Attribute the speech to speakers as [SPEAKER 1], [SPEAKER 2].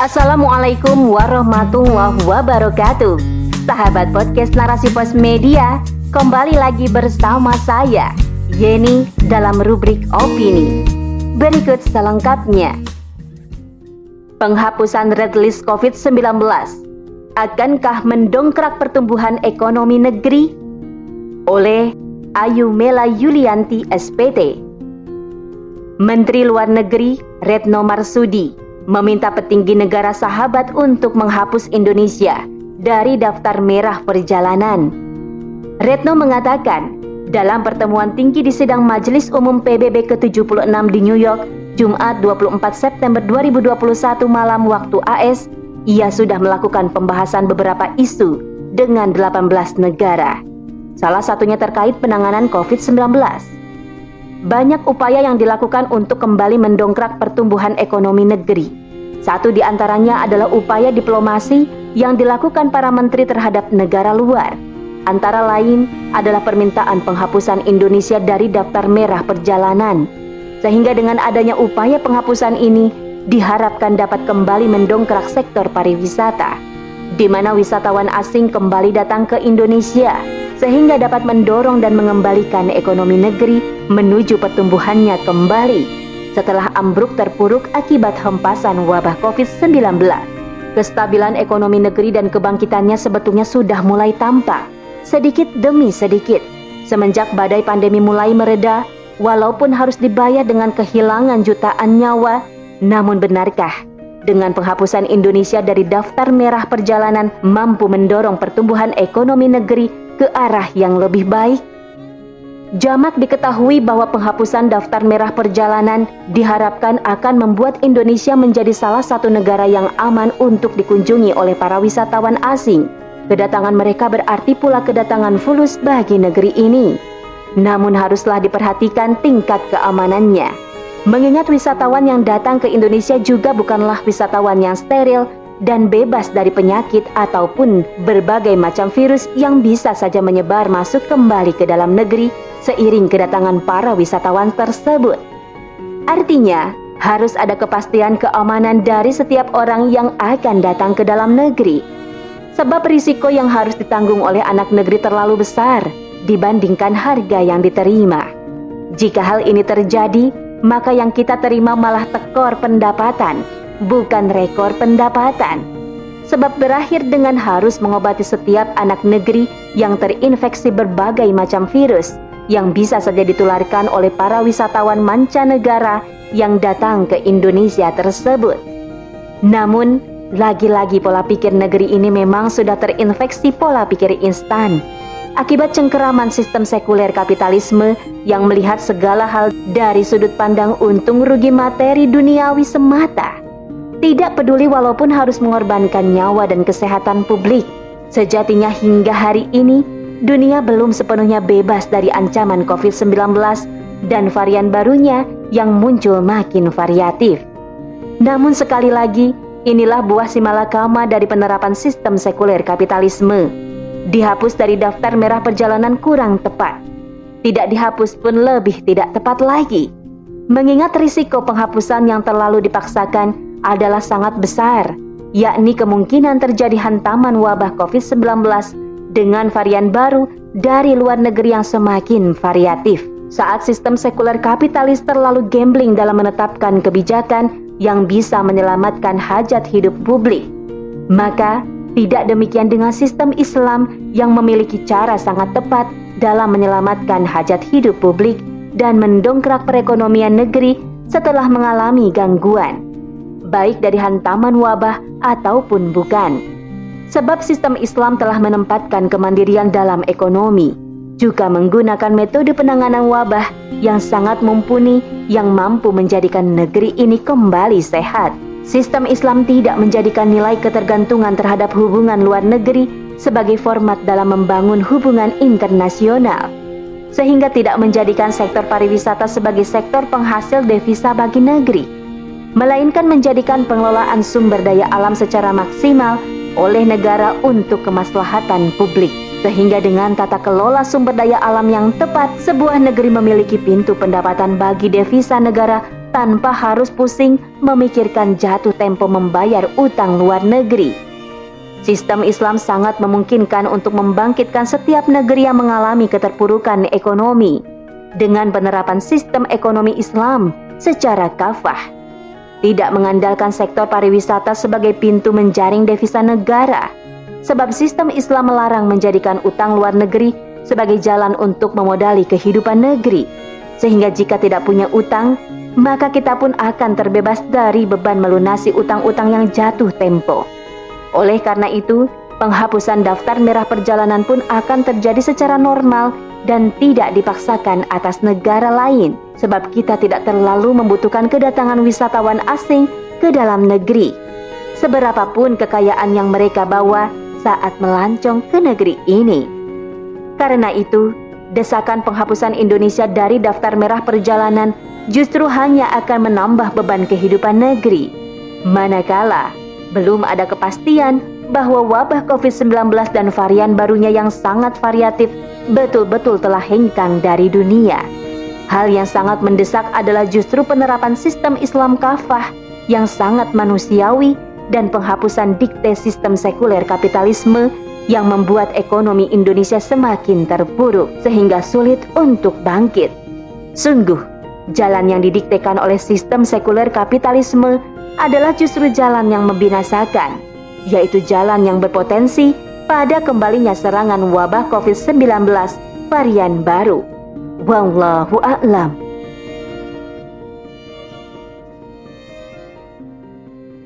[SPEAKER 1] Assalamualaikum warahmatullahi wabarakatuh. Sahabat podcast Narasi Pos Media Kembali lagi bersama saya Yeni dalam rubrik opini. Berikut selengkapnya. Penghapusan red list COVID-19 Akankah mendongkrak pertumbuhan ekonomi negeri? Oleh Ayu Mela Yulianti SPT Menteri Luar Negeri Retno Marsudi meminta petinggi negara sahabat untuk menghapus Indonesia dari daftar merah perjalanan. Retno mengatakan, dalam pertemuan tinggi di sidang Majelis Umum PBB ke-76 di New York, Jumat 24 September 2021 malam waktu AS, ia sudah melakukan pembahasan beberapa isu dengan 18 negara. Salah satunya terkait penanganan COVID-19 banyak upaya yang dilakukan untuk kembali mendongkrak pertumbuhan ekonomi negeri. Satu di antaranya adalah upaya diplomasi yang dilakukan para menteri terhadap negara luar. Antara lain adalah permintaan penghapusan Indonesia dari daftar merah perjalanan. Sehingga dengan adanya upaya penghapusan ini diharapkan dapat kembali mendongkrak sektor pariwisata, di mana wisatawan asing kembali datang ke Indonesia sehingga dapat mendorong dan mengembalikan ekonomi negeri menuju pertumbuhannya kembali setelah ambruk terpuruk akibat hempasan wabah COVID-19. Kestabilan ekonomi negeri dan kebangkitannya sebetulnya sudah mulai tampak sedikit demi sedikit semenjak badai pandemi mulai mereda walaupun harus dibayar dengan kehilangan jutaan nyawa namun benarkah dengan penghapusan Indonesia dari daftar merah perjalanan mampu mendorong pertumbuhan ekonomi negeri ke arah yang lebih baik? Jamak diketahui bahwa penghapusan daftar merah perjalanan diharapkan akan membuat Indonesia menjadi salah satu negara yang aman untuk dikunjungi oleh para wisatawan asing. Kedatangan mereka berarti pula kedatangan fulus bagi negeri ini. Namun haruslah diperhatikan tingkat keamanannya. Mengingat wisatawan yang datang ke Indonesia juga bukanlah wisatawan yang steril dan bebas dari penyakit ataupun berbagai macam virus yang bisa saja menyebar masuk kembali ke dalam negeri seiring kedatangan para wisatawan tersebut. Artinya, harus ada kepastian keamanan dari setiap orang yang akan datang ke dalam negeri. Sebab risiko yang harus ditanggung oleh anak negeri terlalu besar dibandingkan harga yang diterima. Jika hal ini terjadi, maka yang kita terima malah tekor pendapatan bukan rekor pendapatan. Sebab berakhir dengan harus mengobati setiap anak negeri yang terinfeksi berbagai macam virus yang bisa saja ditularkan oleh para wisatawan mancanegara yang datang ke Indonesia tersebut. Namun, lagi-lagi pola pikir negeri ini memang sudah terinfeksi pola pikir instan akibat cengkeraman sistem sekuler kapitalisme yang melihat segala hal dari sudut pandang untung rugi materi duniawi semata. Tidak peduli walaupun harus mengorbankan nyawa dan kesehatan publik. Sejatinya hingga hari ini, dunia belum sepenuhnya bebas dari ancaman COVID-19 dan varian barunya yang muncul makin variatif. Namun sekali lagi, inilah buah simalakama dari penerapan sistem sekuler kapitalisme. Dihapus dari daftar merah perjalanan kurang tepat. Tidak dihapus pun lebih tidak tepat lagi. Mengingat risiko penghapusan yang terlalu dipaksakan adalah sangat besar, yakni kemungkinan terjadi hantaman wabah COVID-19 dengan varian baru dari luar negeri yang semakin variatif. Saat sistem sekuler kapitalis terlalu gambling dalam menetapkan kebijakan yang bisa menyelamatkan hajat hidup publik, maka tidak demikian dengan sistem Islam yang memiliki cara sangat tepat dalam menyelamatkan hajat hidup publik dan mendongkrak perekonomian negeri setelah mengalami gangguan baik dari hantaman wabah ataupun bukan. Sebab sistem Islam telah menempatkan kemandirian dalam ekonomi, juga menggunakan metode penanganan wabah yang sangat mumpuni yang mampu menjadikan negeri ini kembali sehat. Sistem Islam tidak menjadikan nilai ketergantungan terhadap hubungan luar negeri sebagai format dalam membangun hubungan internasional, sehingga tidak menjadikan sektor pariwisata sebagai sektor penghasil devisa bagi negeri melainkan menjadikan pengelolaan sumber daya alam secara maksimal oleh negara untuk kemaslahatan publik. Sehingga dengan tata kelola sumber daya alam yang tepat, sebuah negeri memiliki pintu pendapatan bagi devisa negara tanpa harus pusing memikirkan jatuh tempo membayar utang luar negeri. Sistem Islam sangat memungkinkan untuk membangkitkan setiap negeri yang mengalami keterpurukan ekonomi dengan penerapan sistem ekonomi Islam secara kafah. Tidak mengandalkan sektor pariwisata sebagai pintu menjaring devisa negara, sebab sistem Islam melarang menjadikan utang luar negeri sebagai jalan untuk memodali kehidupan negeri. Sehingga jika tidak punya utang, maka kita pun akan terbebas dari beban melunasi utang-utang yang jatuh tempo. Oleh karena itu, penghapusan daftar merah perjalanan pun akan terjadi secara normal dan tidak dipaksakan atas negara lain sebab kita tidak terlalu membutuhkan kedatangan wisatawan asing ke dalam negeri. Seberapapun kekayaan yang mereka bawa saat melancong ke negeri ini. Karena itu, desakan penghapusan Indonesia dari daftar merah perjalanan justru hanya akan menambah beban kehidupan negeri. Manakala belum ada kepastian bahwa wabah COVID-19 dan varian barunya yang sangat variatif betul-betul telah hengkang dari dunia. Hal yang sangat mendesak adalah justru penerapan sistem Islam kafah yang sangat manusiawi dan penghapusan dikte sistem sekuler kapitalisme yang membuat ekonomi Indonesia semakin terpuruk sehingga sulit untuk bangkit. Sungguh, jalan yang didiktekan oleh sistem sekuler kapitalisme adalah justru jalan yang membinasakan, yaitu jalan yang berpotensi pada kembalinya serangan wabah COVID-19 varian baru. Wallahu a'lam.